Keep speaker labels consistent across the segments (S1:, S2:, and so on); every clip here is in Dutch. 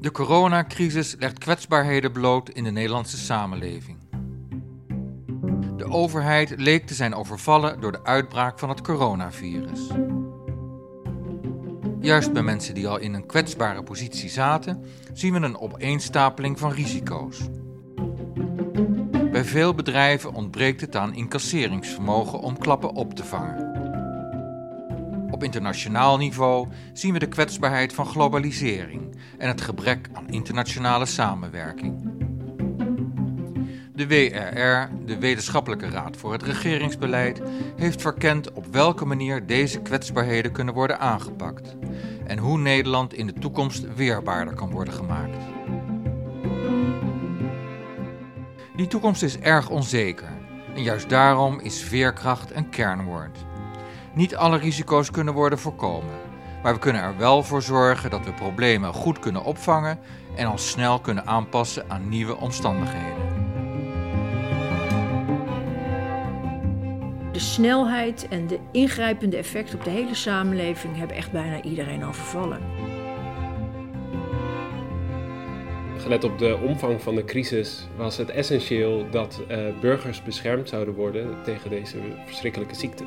S1: De coronacrisis legt kwetsbaarheden bloot in de Nederlandse samenleving. De overheid leek te zijn overvallen door de uitbraak van het coronavirus. Juist bij mensen die al in een kwetsbare positie zaten, zien we een opeenstapeling van risico's. Bij veel bedrijven ontbreekt het aan incasseringsvermogen om klappen op te vangen. Op internationaal niveau zien we de kwetsbaarheid van globalisering en het gebrek aan internationale samenwerking. De WRR, de Wetenschappelijke Raad voor het Regeringsbeleid, heeft verkend op welke manier deze kwetsbaarheden kunnen worden aangepakt en hoe Nederland in de toekomst weerbaarder kan worden gemaakt. Die toekomst is erg onzeker en juist daarom is veerkracht een kernwoord. Niet alle risico's kunnen worden voorkomen, maar we kunnen er wel voor zorgen dat we problemen goed kunnen opvangen en al snel kunnen aanpassen aan nieuwe omstandigheden.
S2: De snelheid en de ingrijpende effecten op de hele samenleving hebben echt bijna iedereen overvallen.
S3: Gelet op de omvang van de crisis was het essentieel dat uh, burgers beschermd zouden worden tegen deze verschrikkelijke ziekte.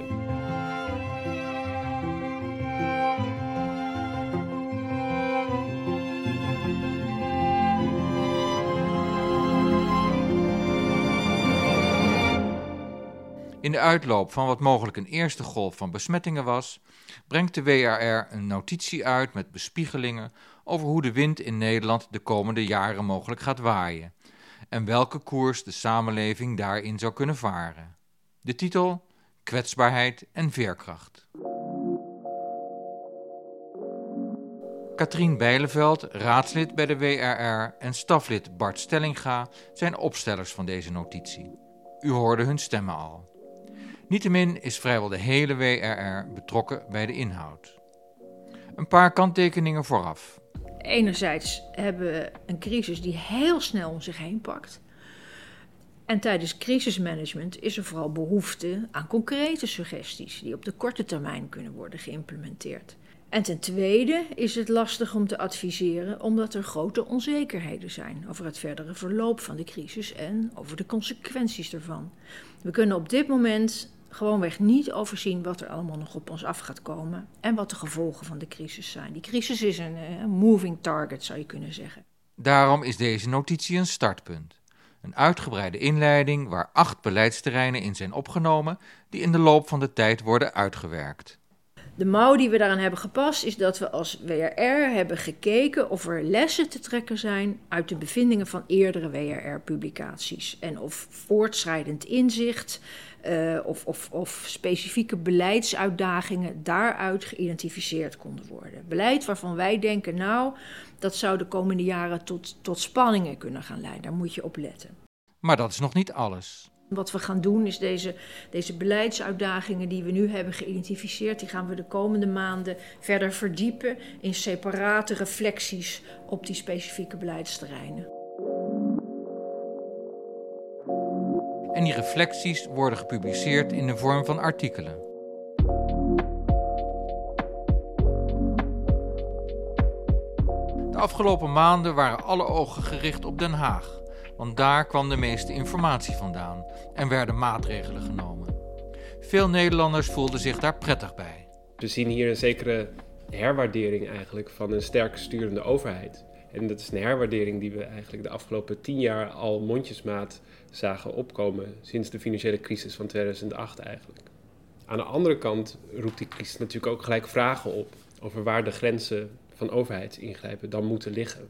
S1: Uitloop van wat mogelijk een eerste golf van besmettingen was, brengt de WRR een notitie uit met bespiegelingen over hoe de wind in Nederland de komende jaren mogelijk gaat waaien en welke koers de samenleving daarin zou kunnen varen. De titel: Kwetsbaarheid en veerkracht. Katrien Bijleveld, raadslid bij de WRR, en staflid Bart Stellinga zijn opstellers van deze notitie. U hoorde hun stemmen al. Niettemin is vrijwel de hele WRR betrokken bij de inhoud. Een paar kanttekeningen vooraf.
S2: Enerzijds hebben we een crisis die heel snel om zich heen pakt. En tijdens crisismanagement is er vooral behoefte aan concrete suggesties die op de korte termijn kunnen worden geïmplementeerd. En ten tweede is het lastig om te adviseren omdat er grote onzekerheden zijn over het verdere verloop van de crisis en over de consequenties ervan. We kunnen op dit moment gewoonweg niet overzien wat er allemaal nog op ons af gaat komen en wat de gevolgen van de crisis zijn. Die crisis is een uh, moving target, zou je kunnen zeggen.
S1: Daarom is deze notitie een startpunt. Een uitgebreide inleiding waar acht beleidsterreinen in zijn opgenomen, die in de loop van de tijd worden uitgewerkt.
S2: De mouw die we daaraan hebben gepast is dat we als WRR hebben gekeken of er lessen te trekken zijn uit de bevindingen van eerdere WRR-publicaties. En of voortschrijdend inzicht uh, of, of, of, specifieke beleidsuitdagingen daaruit geïdentificeerd konden worden. Beleid waarvan wij denken, nou, dat zou de komende jaren tot, tot spanningen kunnen gaan leiden. Daar moet je op letten.
S1: Maar dat is nog niet alles.
S2: Wat we gaan doen is deze, deze beleidsuitdagingen die we nu hebben geïdentificeerd, die gaan we de komende maanden verder verdiepen in separate reflecties op die specifieke beleidsterreinen.
S1: En die reflecties worden gepubliceerd in de vorm van artikelen. De afgelopen maanden waren alle ogen gericht op Den Haag want daar kwam de meeste informatie vandaan en werden maatregelen genomen. Veel Nederlanders voelden zich daar prettig bij.
S3: We zien hier een zekere herwaardering eigenlijk van een sterk sturende overheid. En dat is een herwaardering die we eigenlijk de afgelopen tien jaar al mondjesmaat zagen opkomen sinds de financiële crisis van 2008 eigenlijk. Aan de andere kant roept die crisis natuurlijk ook gelijk vragen op over waar de grenzen van overheidsingrijpen dan moeten liggen.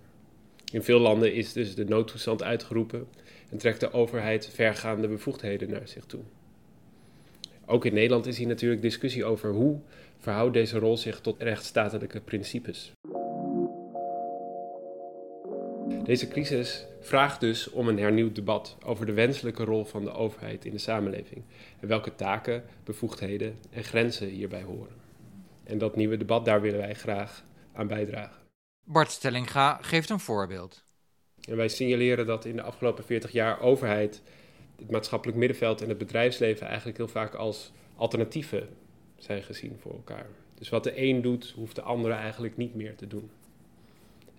S3: In veel landen is dus de noodtoestand uitgeroepen en trekt de overheid vergaande bevoegdheden naar zich toe. Ook in Nederland is hier natuurlijk discussie over hoe verhoudt deze rol zich tot rechtsstatelijke principes. Deze crisis vraagt dus om een hernieuwd debat over de wenselijke rol van de overheid in de samenleving en welke taken, bevoegdheden en grenzen hierbij horen. En dat nieuwe debat, daar willen wij graag aan bijdragen.
S1: Bart Stellinga geeft een voorbeeld.
S3: En wij signaleren dat in de afgelopen 40 jaar overheid, het maatschappelijk middenveld en het bedrijfsleven eigenlijk heel vaak als alternatieven zijn gezien voor elkaar. Dus wat de een doet, hoeft de andere eigenlijk niet meer te doen.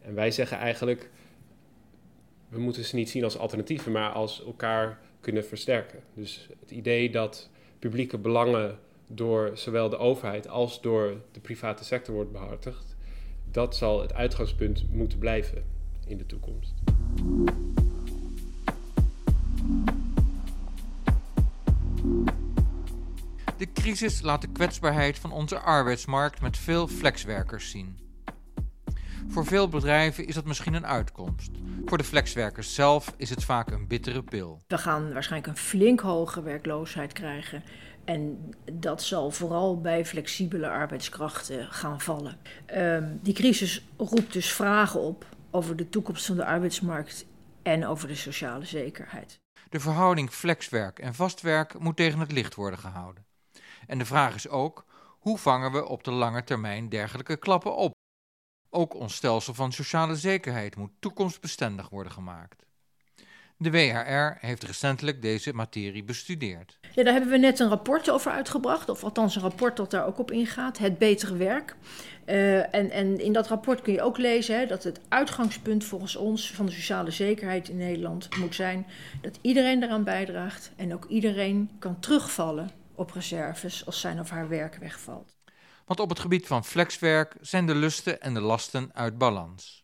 S3: En wij zeggen eigenlijk, we moeten ze niet zien als alternatieven, maar als elkaar kunnen versterken. Dus het idee dat publieke belangen door zowel de overheid als door de private sector wordt behartigd, dat zal het uitgangspunt moeten blijven in de toekomst.
S1: De crisis laat de kwetsbaarheid van onze arbeidsmarkt met veel flexwerkers zien. Voor veel bedrijven is dat misschien een uitkomst. Voor de flexwerkers zelf is het vaak een bittere pil.
S2: We gaan waarschijnlijk een flink hoge werkloosheid krijgen. En dat zal vooral bij flexibele arbeidskrachten gaan vallen. Um, die crisis roept dus vragen op over de toekomst van de arbeidsmarkt en over de sociale zekerheid.
S1: De verhouding flexwerk en vastwerk moet tegen het licht worden gehouden. En de vraag is ook: hoe vangen we op de lange termijn dergelijke klappen op? Ook ons stelsel van sociale zekerheid moet toekomstbestendig worden gemaakt. De WHR heeft recentelijk deze materie bestudeerd.
S2: Ja, daar hebben we net een rapport over uitgebracht, of althans een rapport dat daar ook op ingaat, het betere werk. Uh, en, en, in dat rapport kun je ook lezen hè, dat het uitgangspunt volgens ons van de sociale zekerheid in Nederland moet zijn dat iedereen eraan bijdraagt en ook iedereen kan terugvallen op reserves als zijn of haar werk wegvalt.
S1: Want op het gebied van flexwerk zijn de lusten en de lasten uit balans.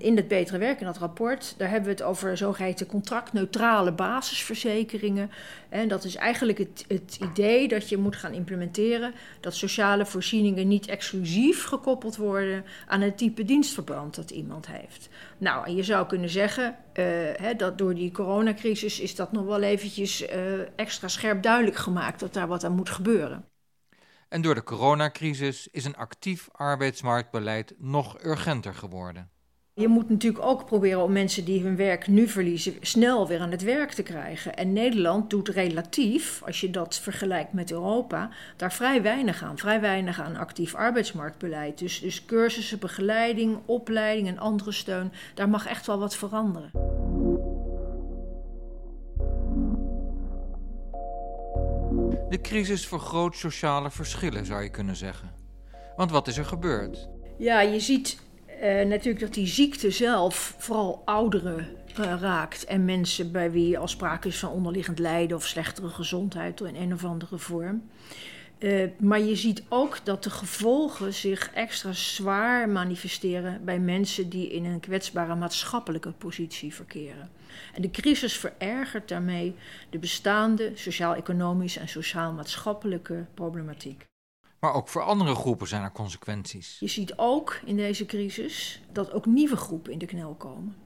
S2: In het betere werk, in dat rapport, daar hebben we het over zogeheten contractneutrale basisverzekeringen. En dat is eigenlijk het, het, idee dat je moet gaan implementeren dat sociale voorzieningen niet exclusief gekoppeld worden aan het type dienstverband dat iemand heeft. Nou, en je zou kunnen zeggen uh, hè, dat door die coronacrisis is dat nog wel eventjes uh, extra scherp duidelijk gemaakt dat daar wat aan moet gebeuren.
S1: En door de coronacrisis is een actief arbeidsmarktbeleid nog urgenter geworden.
S2: Je moet natuurlijk ook proberen om mensen die hun werk nu verliezen snel weer aan het werk te krijgen. En Nederland doet relatief, als je dat vergelijkt met Europa, daar vrij weinig aan. Vrij weinig aan actief arbeidsmarktbeleid. Dus, dus cursussen, begeleiding, opleiding en andere steun, daar mag echt wel wat veranderen.
S1: De crisis vergroot sociale verschillen, zou je kunnen zeggen. Want wat is er gebeurd?
S2: Ja, je ziet uh, natuurlijk dat die ziekte zelf vooral ouderen uh, raakt en mensen bij wie al sprake is van onderliggend lijden of slechtere gezondheid in een of andere vorm. Uh, maar je ziet ook dat de gevolgen zich extra zwaar manifesteren bij mensen die in een kwetsbare maatschappelijke positie verkeren. En de crisis verergert daarmee de bestaande sociaal-economische en sociaal-maatschappelijke problematiek.
S1: Maar ook voor andere groepen zijn er consequenties.
S2: Je ziet ook in deze crisis dat ook nieuwe groepen in de knel komen.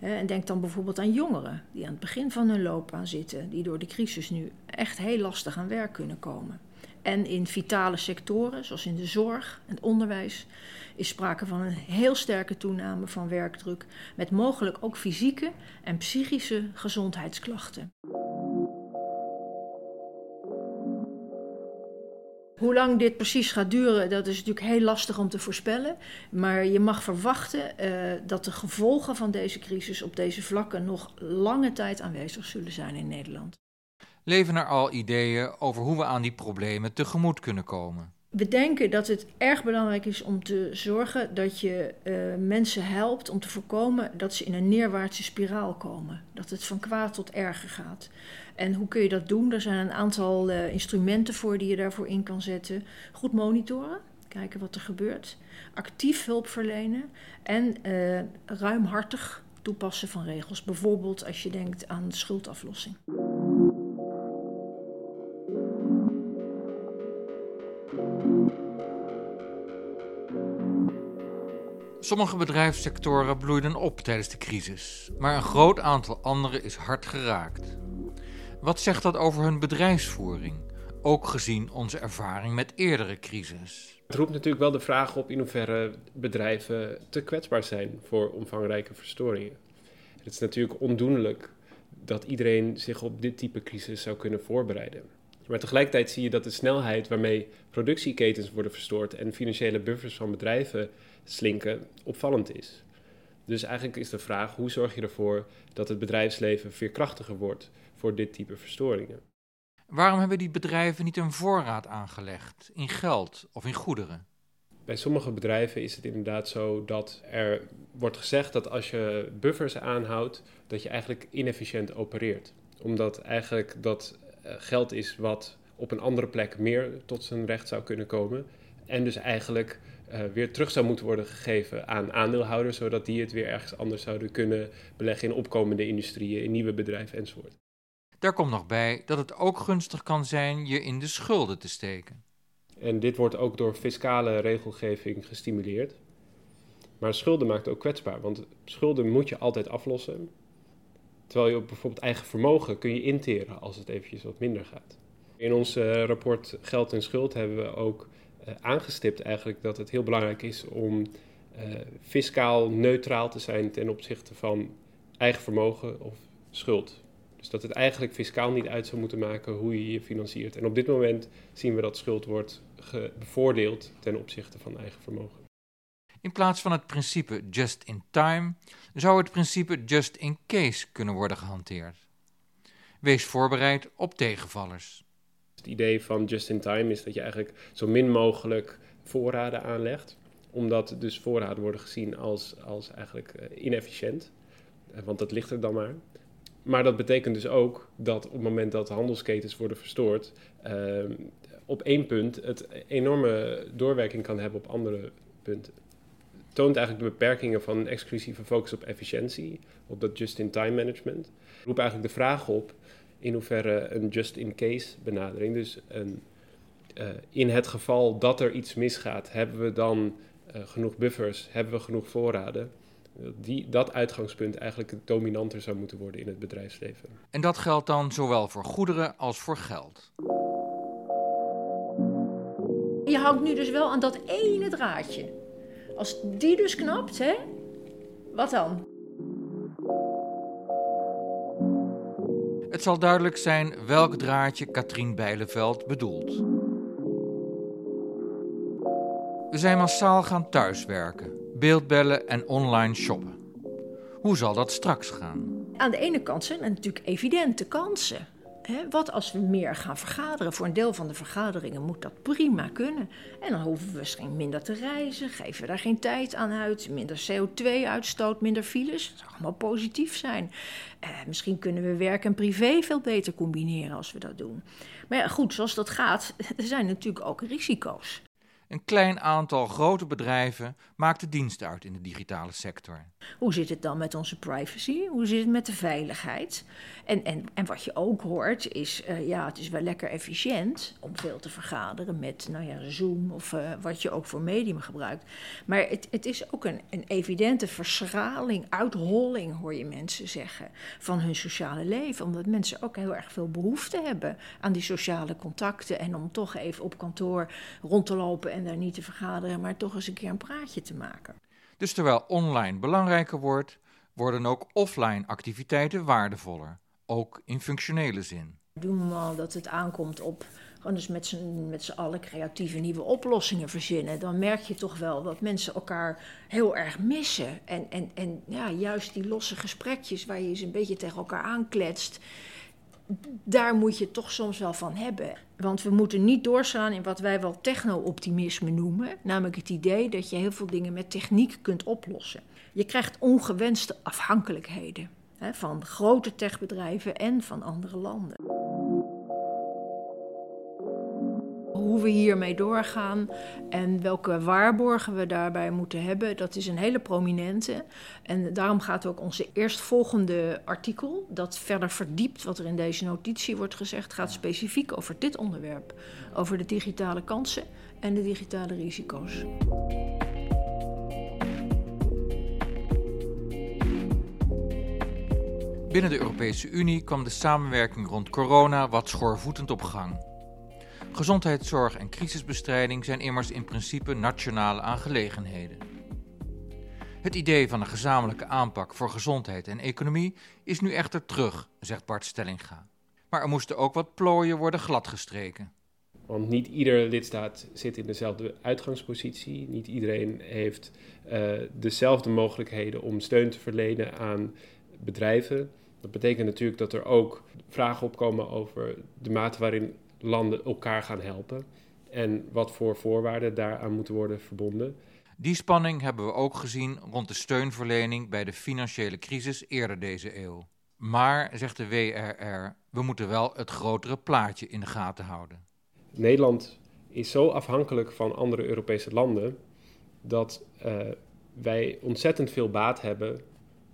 S2: En denk dan bijvoorbeeld aan jongeren die aan het begin van hun loopbaan zitten, die door de crisis nu echt heel lastig aan werk kunnen komen. En in vitale sectoren, zoals in de zorg en het onderwijs, is sprake van een heel sterke toename van werkdruk, met mogelijk ook fysieke en psychische gezondheidsklachten. Hoe lang dit precies gaat duren, dat is natuurlijk heel lastig om te voorspellen. Maar je mag verwachten uh, dat de gevolgen van deze crisis op deze vlakken nog lange tijd aanwezig zullen zijn in Nederland.
S1: Leven er al ideeën over hoe we aan die problemen tegemoet kunnen komen?
S2: We denken dat het erg belangrijk is om te zorgen dat je uh, mensen helpt om te voorkomen dat ze in een neerwaartse spiraal komen. Dat het van kwaad tot erger gaat. En hoe kun je dat doen? Er zijn een aantal uh, instrumenten voor die je daarvoor in kan zetten. Goed monitoren, kijken wat er gebeurt. Actief hulp verlenen en uh, ruimhartig toepassen van regels. Bijvoorbeeld als je denkt aan schuldaflossing.
S1: Sommige bedrijfssectoren bloeiden op tijdens de crisis, maar een groot aantal andere is hard geraakt. Wat zegt dat over hun bedrijfsvoering, ook gezien onze ervaring met eerdere crisis?
S3: Het roept natuurlijk wel de vraag op in hoeverre bedrijven te kwetsbaar zijn voor omvangrijke verstoringen. Het is natuurlijk ondoenlijk dat iedereen zich op dit type crisis zou kunnen voorbereiden. Maar tegelijkertijd zie je dat de snelheid waarmee productieketens worden verstoord en financiële buffers van bedrijven slinken opvallend is. Dus eigenlijk is de vraag: hoe zorg je ervoor dat het bedrijfsleven veerkrachtiger wordt voor dit type verstoringen?
S1: Waarom hebben die bedrijven niet een voorraad aangelegd in geld of in goederen?
S3: Bij sommige bedrijven is het inderdaad zo dat er wordt gezegd dat als je buffers aanhoudt, dat je eigenlijk inefficiënt opereert. Omdat eigenlijk dat geld is wat op een andere plek meer tot zijn recht zou kunnen komen. En dus eigenlijk uh, weer terug zou moeten worden gegeven aan aandeelhouders, zodat die het weer ergens anders zouden kunnen beleggen in opkomende industrieën, in nieuwe bedrijven enzovoort.
S1: Daar komt nog bij dat het ook gunstig kan zijn je in de schulden te steken.
S3: En dit wordt ook door fiscale regelgeving gestimuleerd. Maar schulden maakt ook kwetsbaar, want schulden moet je altijd aflossen. Terwijl je op bijvoorbeeld eigen vermogen kun je interen als het eventjes wat minder gaat. In ons uh, rapport Geld en Schuld hebben we ook uh, aangestipt eigenlijk dat het heel belangrijk is om uh, fiscaal neutraal te zijn ten opzichte van eigen vermogen of schuld. Dus dat het eigenlijk fiscaal niet uit zou moeten maken hoe je je financiert. En op dit moment zien we dat schuld wordt bevoordeeld ten opzichte van eigen vermogen.
S1: In plaats van het principe just in time zou het principe just in case kunnen worden gehanteerd. Wees voorbereid op tegenvallers.
S3: Het idee van just in time is dat je eigenlijk zo min mogelijk voorraden aanlegt, omdat dus voorraden worden gezien als, als eigenlijk eh, inefficiënt, eh, want dat ligt er dan maar. Maar dat betekent dus ook dat op het moment dat handelsketens worden verstoord, uh, op één punt het enorme doorwerking kan hebben op andere punten. Toont eigenlijk de beperkingen van een exclusieve focus op efficiëntie, op dat just-in-time management. Roept eigenlijk de vraag op in hoeverre een just-in-case benadering, dus een, uh, in het geval dat er iets misgaat, hebben we dan uh, genoeg buffers, hebben we genoeg voorraden? Die, dat uitgangspunt eigenlijk dominanter zou moeten worden in het bedrijfsleven.
S1: En dat geldt dan zowel voor goederen als voor geld.
S2: Je hangt nu dus wel aan dat ene draadje. Als die dus knapt, hè? Wat dan?
S1: Het zal duidelijk zijn welk draadje Katrien Bijleveld bedoelt. We zijn massaal gaan thuiswerken, beeldbellen en online shoppen. Hoe zal dat straks gaan?
S2: Aan de ene kant zijn er natuurlijk evidente kansen. Wat als we meer gaan vergaderen? Voor een deel van de vergaderingen moet dat prima kunnen. En dan hoeven we misschien minder te reizen, geven we daar geen tijd aan uit, minder CO2-uitstoot, minder files. Dat zou allemaal positief zijn. Eh, misschien kunnen we werk en privé veel beter combineren als we dat doen. Maar ja, goed, zoals dat gaat, er zijn natuurlijk ook risico's.
S1: Een klein aantal grote bedrijven maakt de dienst uit in de digitale sector.
S2: Hoe zit het dan met onze privacy? Hoe zit het met de veiligheid? En, en, en wat je ook hoort is, uh, ja, het is wel lekker efficiënt om veel te vergaderen met, nou ja, Zoom of uh, wat je ook voor medium gebruikt. Maar het, het is ook een, een evidente verschraling, uitholling, hoor je mensen zeggen, van hun sociale leven. Omdat mensen ook heel erg veel behoefte hebben aan die sociale contacten en om toch even op kantoor rond te lopen en daar niet te vergaderen, maar toch eens een keer een praatje te maken.
S1: Dus terwijl online belangrijker wordt, worden ook offline activiteiten waardevoller, ook in functionele zin.
S2: Doen we al dat het aankomt op gewoon dus met z'n, met z'n allen creatieve nieuwe oplossingen verzinnen, dan merk je toch wel dat mensen elkaar heel erg missen. En, en, en ja, juist die losse gesprekjes waar je eens een beetje tegen elkaar aankletst, daar moet je toch soms wel van hebben. Want we moeten niet doorslaan in wat wij wel techno-optimisme noemen. Namelijk het idee dat je heel veel dingen met techniek kunt oplossen. Je krijgt ongewenste afhankelijkheden hè, van grote techbedrijven en van andere landen hoe we hiermee doorgaan en welke waarborgen we daarbij moeten hebben, dat is een hele prominente. En daarom gaat ook onze eerstvolgende artikel, dat verder verdiept wat er in deze notitie wordt gezegd, gaat specifiek over dit onderwerp, over de digitale kansen en de digitale risico's.
S1: Binnen de Europese Unie kwam de samenwerking rond corona wat schoorvoetend op gang. Gezondheidszorg en crisisbestrijding zijn immers in principe nationale aangelegenheden. Het idee van een gezamenlijke aanpak voor gezondheid en economie is nu echter terug, zegt Bart Stellinga. Maar er moesten ook wat plooien worden gladgestreken.
S3: Want niet iedere lidstaat zit in dezelfde uitgangspositie. Niet iedereen heeft uh, dezelfde mogelijkheden om steun te verlenen aan bedrijven. Dat betekent natuurlijk dat er ook vragen opkomen over de mate waarin landen elkaar gaan helpen. en wat voor voorwaarden daaraan moeten worden verbonden.
S1: Die spanning hebben we ook gezien rond de steunverlening bij de financiële crisis eerder deze eeuw. Maar, zegt de WRR, we moeten wel het grotere plaatje in de gaten houden.
S3: Nederland is zo afhankelijk van andere Europese landen dat uh, wij ontzettend veel baat hebben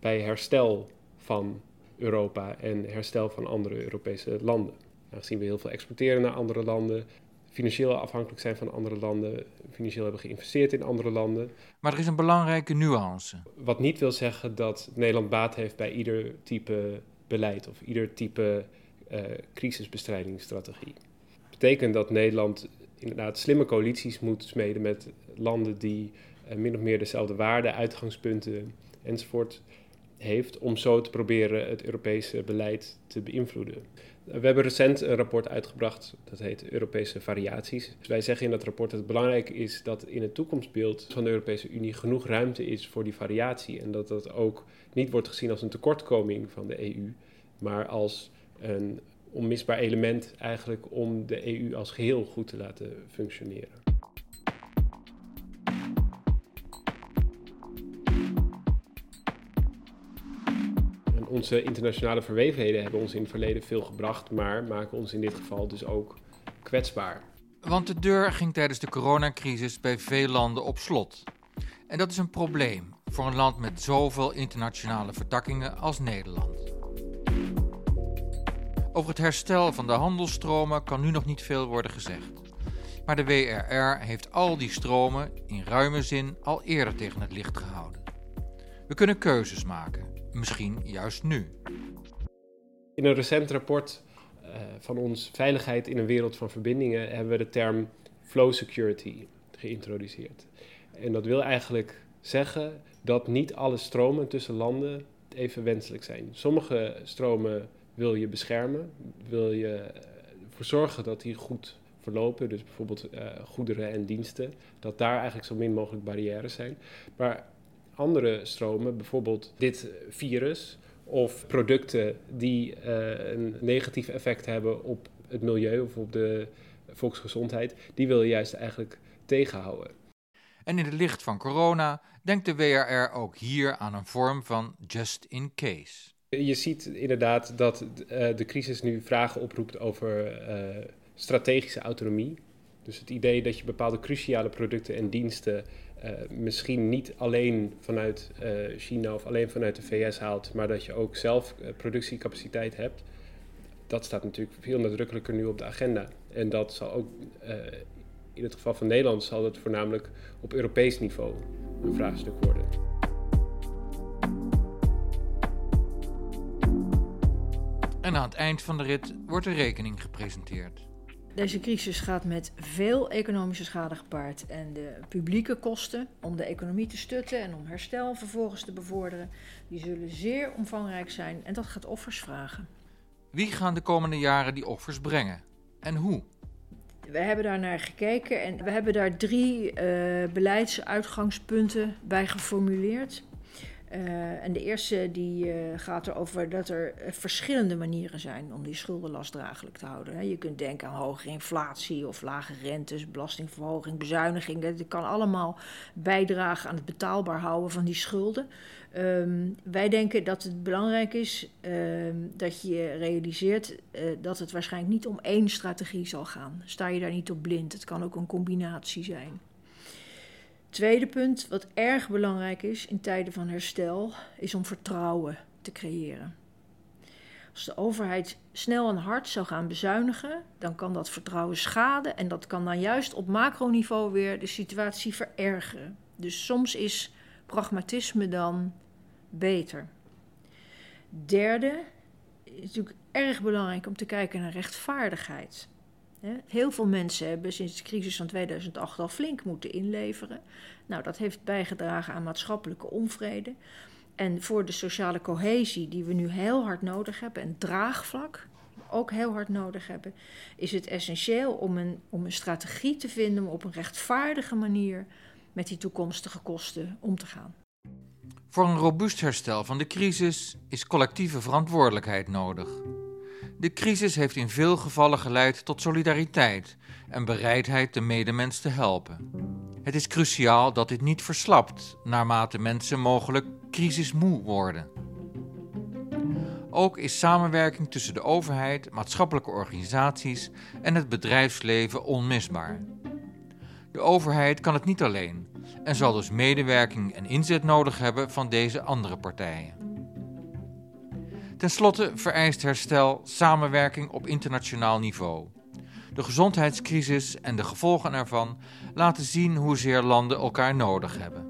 S3: bij herstel van Europa en herstel van andere Europese landen. Aangezien we heel veel exporteren naar andere landen, financieel afhankelijk zijn van andere landen, financieel hebben geïnvesteerd in andere landen.
S1: Maar er is een belangrijke nuance.
S3: Wat niet wil zeggen dat Nederland baat heeft bij ieder type beleid of ieder type uh, crisisbestrijdingsstrategie. Dat betekent dat Nederland inderdaad slimme coalities moet smeden met landen die uh, min of meer dezelfde waarden, uitgangspunten enzovoort heeft, om zo te proberen het Europese beleid te beïnvloeden. We hebben recent een rapport uitgebracht, dat heet Europese variaties. Dus wij zeggen in dat rapport dat het belangrijk is dat in het toekomstbeeld van de Europese Unie genoeg ruimte is voor die variatie. En dat dat ook niet wordt gezien als een tekortkoming van de EU, maar als een onmisbaar element eigenlijk om de EU als geheel goed te laten functioneren. Onze internationale verwevenheden hebben ons in het verleden veel gebracht, maar maken ons in dit geval dus ook kwetsbaar.
S1: Want de deur ging tijdens de coronacrisis bij veel landen op slot. En dat is een probleem voor een land met zoveel internationale vertakkingen als Nederland. Over het herstel van de handelstromen kan nu nog niet veel worden gezegd. Maar de WRR heeft al die stromen in ruime zin al eerder tegen het licht gehouden. We kunnen keuzes maken misschien juist nu?
S3: In een recent rapport uh, van ons Veiligheid in een wereld van verbindingen hebben we de term flow security geïntroduceerd. En dat wil eigenlijk zeggen dat niet alle stromen tussen landen even wenselijk zijn. Sommige stromen wil je beschermen, wil je ervoor zorgen dat die goed verlopen, dus bijvoorbeeld uh, goederen en diensten, dat daar eigenlijk zo min mogelijk barrières zijn. Maar andere stromen, bijvoorbeeld dit virus of producten die uh, een negatief effect hebben op het milieu of op de volksgezondheid, die wil je juist eigenlijk tegenhouden.
S1: En in het licht van corona denkt de WRR ook hier aan een vorm van just in case.
S3: Je ziet inderdaad dat uh, de crisis nu vragen oproept over uh, strategische autonomie. Dus het idee dat je bepaalde cruciale producten en diensten uh, misschien niet alleen vanuit uh, China of alleen vanuit de VS haalt, maar dat je ook zelf uh, productiecapaciteit hebt. Dat staat natuurlijk veel nadrukkelijker nu op de agenda. En dat zal ook in het geval van Nederland zal het voornamelijk op Europees niveau een vraagstuk worden.
S1: En aan het eind van de rit wordt de rekening gepresenteerd.
S2: Deze crisis gaat met veel economische schade gepaard en de publieke kosten om de economie te stutten en om herstel vervolgens te bevorderen, die zullen zeer omvangrijk zijn en dat gaat offers vragen.
S1: Wie gaan de komende jaren die offers brengen en hoe?
S2: We hebben daar naar gekeken en we hebben daar drie uh, beleidsuitgangspunten bij geformuleerd. Uh, en de eerste die uh, gaat erover dat er uh, verschillende manieren zijn om die schuldenlast draaglijk te houden. Je kunt denken aan hogere inflatie of lage rentes, belastingverhoging, bezuiniging. Dat kan allemaal bijdragen aan het betaalbaar houden van die schulden. Um, wij denken dat het belangrijk is um, dat je realiseert dat het waarschijnlijk niet om één strategie zal gaan. Sta je daar niet op blind. Het kan ook een combinatie zijn. Tweede punt, wat erg belangrijk is in tijden van herstel, is om vertrouwen te creëren. Als de overheid snel en hard zou gaan bezuinigen, dan kan dat vertrouwen schaden en dat kan dan juist op macroniveau weer de situatie verergeren. Dus soms is pragmatisme dan beter. Derde, is natuurlijk erg belangrijk om te kijken naar rechtvaardigheid. Heel veel mensen hebben sinds de crisis van 2008 al flink moeten inleveren. Nou, dat heeft bijgedragen aan maatschappelijke onvrede. En voor de sociale cohesie, die we nu heel hard nodig hebben, en draagvlak ook heel hard nodig hebben, is het essentieel om een, om een strategie te vinden om op een rechtvaardige manier met die toekomstige kosten om te gaan.
S1: Voor een robuust herstel van de crisis is collectieve verantwoordelijkheid nodig. De crisis heeft in veel gevallen geleid tot solidariteit en bereidheid de medemens te helpen. Het is cruciaal dat dit niet verslapt naarmate mensen mogelijk crisismoe worden. Ook is samenwerking tussen de overheid, maatschappelijke organisaties en het bedrijfsleven onmisbaar. De overheid kan het niet alleen en zal dus medewerking en inzet nodig hebben van deze andere partijen. Ten slotte vereist herstel samenwerking op internationaal niveau. De gezondheidscrisis en de gevolgen ervan laten zien hoezeer landen elkaar nodig hebben.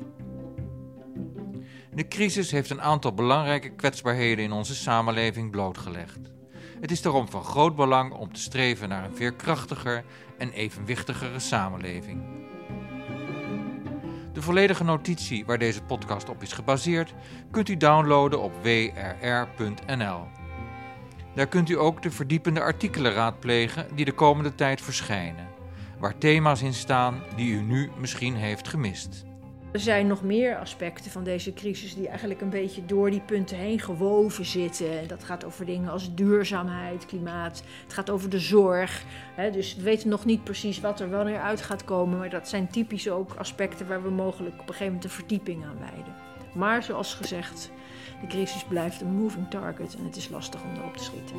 S1: De crisis heeft een aantal belangrijke kwetsbaarheden in onze samenleving blootgelegd. Het is daarom van groot belang om te streven naar een veerkrachtiger en evenwichtigere samenleving. De volledige notitie waar deze podcast op is gebaseerd kunt u downloaden op wrr.nl. Daar kunt u ook de verdiepende artikelen raadplegen die de komende tijd verschijnen, waar thema's in staan die u nu misschien heeft gemist.
S2: Er zijn nog meer aspecten van deze crisis die eigenlijk een beetje door die punten heen gewoven zitten. Dat gaat over dingen als duurzaamheid, klimaat. Het gaat over de zorg. Dus we weten nog niet precies wat er wanneer uit gaat komen. Maar dat zijn typisch ook aspecten waar we mogelijk op een gegeven moment een verdieping aan wijden. Maar zoals gezegd, de crisis blijft een moving target en het is lastig om erop te schieten.